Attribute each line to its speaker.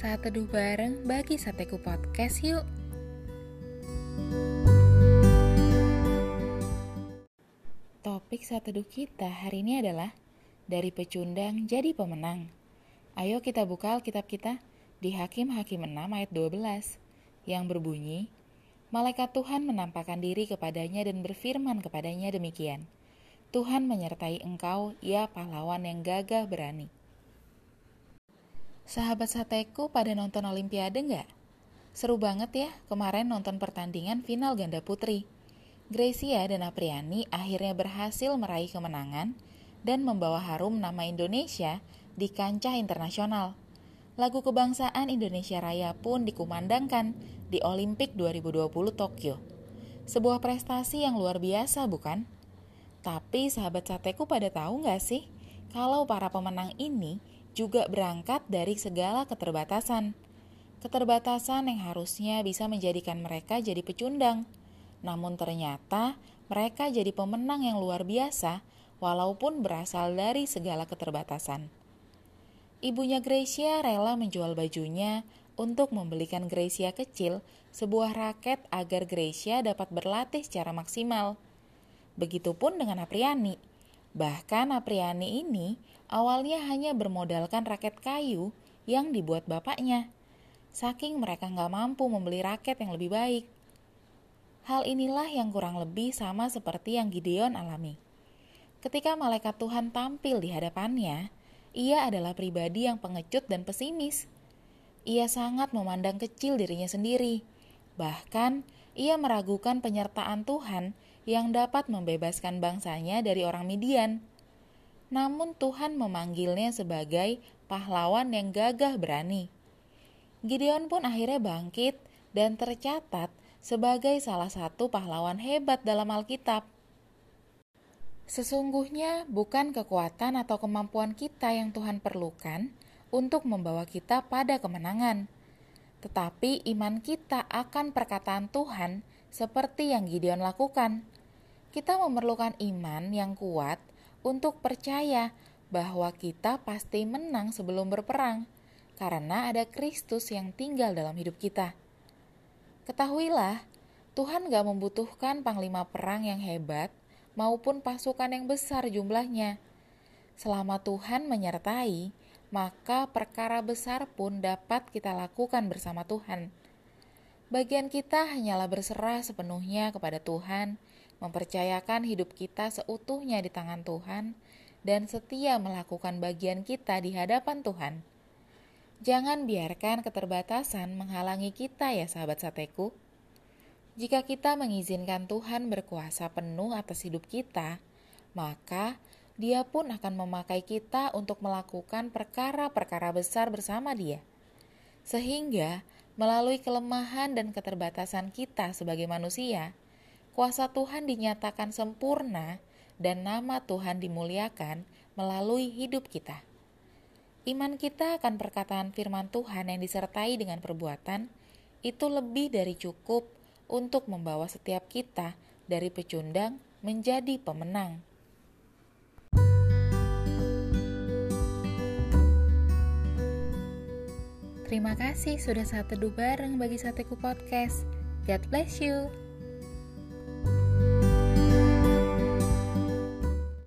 Speaker 1: Saat teduh bareng bagi Sateku Podcast yuk. Topik saat teduh kita hari ini adalah dari pecundang jadi pemenang. Ayo kita buka Alkitab kita di Hakim-Hakim 6 ayat 12 yang berbunyi, Malaikat Tuhan menampakkan diri kepadanya dan berfirman kepadanya demikian, Tuhan menyertai engkau, ya pahlawan yang gagah berani. Sahabat sateku pada nonton Olimpiade nggak? Seru banget ya kemarin nonton pertandingan final ganda putri. Gracia dan Apriani akhirnya berhasil meraih kemenangan dan membawa harum nama Indonesia di kancah internasional. Lagu kebangsaan Indonesia Raya pun dikumandangkan di Olimpik 2020 Tokyo. Sebuah prestasi yang luar biasa bukan? Tapi sahabat sateku pada tahu nggak sih kalau para pemenang ini juga berangkat dari segala keterbatasan. Keterbatasan yang harusnya bisa menjadikan mereka jadi pecundang. Namun ternyata mereka jadi pemenang yang luar biasa walaupun berasal dari segala keterbatasan. Ibunya Gracia rela menjual bajunya untuk membelikan Gracia kecil sebuah raket agar Gracia dapat berlatih secara maksimal. Begitupun dengan Apriani. Bahkan Apriani ini awalnya hanya bermodalkan raket kayu yang dibuat bapaknya. Saking mereka nggak mampu membeli raket yang lebih baik. Hal inilah yang kurang lebih sama seperti yang Gideon alami. Ketika malaikat Tuhan tampil di hadapannya, ia adalah pribadi yang pengecut dan pesimis. Ia sangat memandang kecil dirinya sendiri. Bahkan, ia meragukan penyertaan Tuhan yang dapat membebaskan bangsanya dari orang Midian namun Tuhan memanggilnya sebagai pahlawan yang gagah berani. Gideon pun akhirnya bangkit dan tercatat sebagai salah satu pahlawan hebat dalam Alkitab. Sesungguhnya bukan kekuatan atau kemampuan kita yang Tuhan perlukan untuk membawa kita pada kemenangan, tetapi iman kita akan perkataan Tuhan seperti yang Gideon lakukan. Kita memerlukan iman yang kuat untuk percaya bahwa kita pasti menang sebelum berperang, karena ada Kristus yang tinggal dalam hidup kita. Ketahuilah, Tuhan gak membutuhkan panglima perang yang hebat maupun pasukan yang besar jumlahnya. Selama Tuhan menyertai, maka perkara besar pun dapat kita lakukan bersama Tuhan. Bagian kita hanyalah berserah sepenuhnya kepada Tuhan mempercayakan hidup kita seutuhnya di tangan Tuhan, dan setia melakukan bagian kita di hadapan Tuhan. Jangan biarkan keterbatasan menghalangi kita, ya, sahabat sateku. Jika kita mengizinkan Tuhan berkuasa penuh atas hidup kita, maka Dia pun akan memakai kita untuk melakukan perkara-perkara besar bersama Dia, sehingga melalui kelemahan dan keterbatasan kita sebagai manusia kuasa Tuhan dinyatakan sempurna dan nama Tuhan dimuliakan melalui hidup kita. Iman kita akan perkataan firman Tuhan yang disertai dengan perbuatan itu lebih dari cukup untuk membawa setiap kita dari pecundang menjadi pemenang. Terima kasih sudah saat teduh bareng bagi Sateku Podcast. God bless you.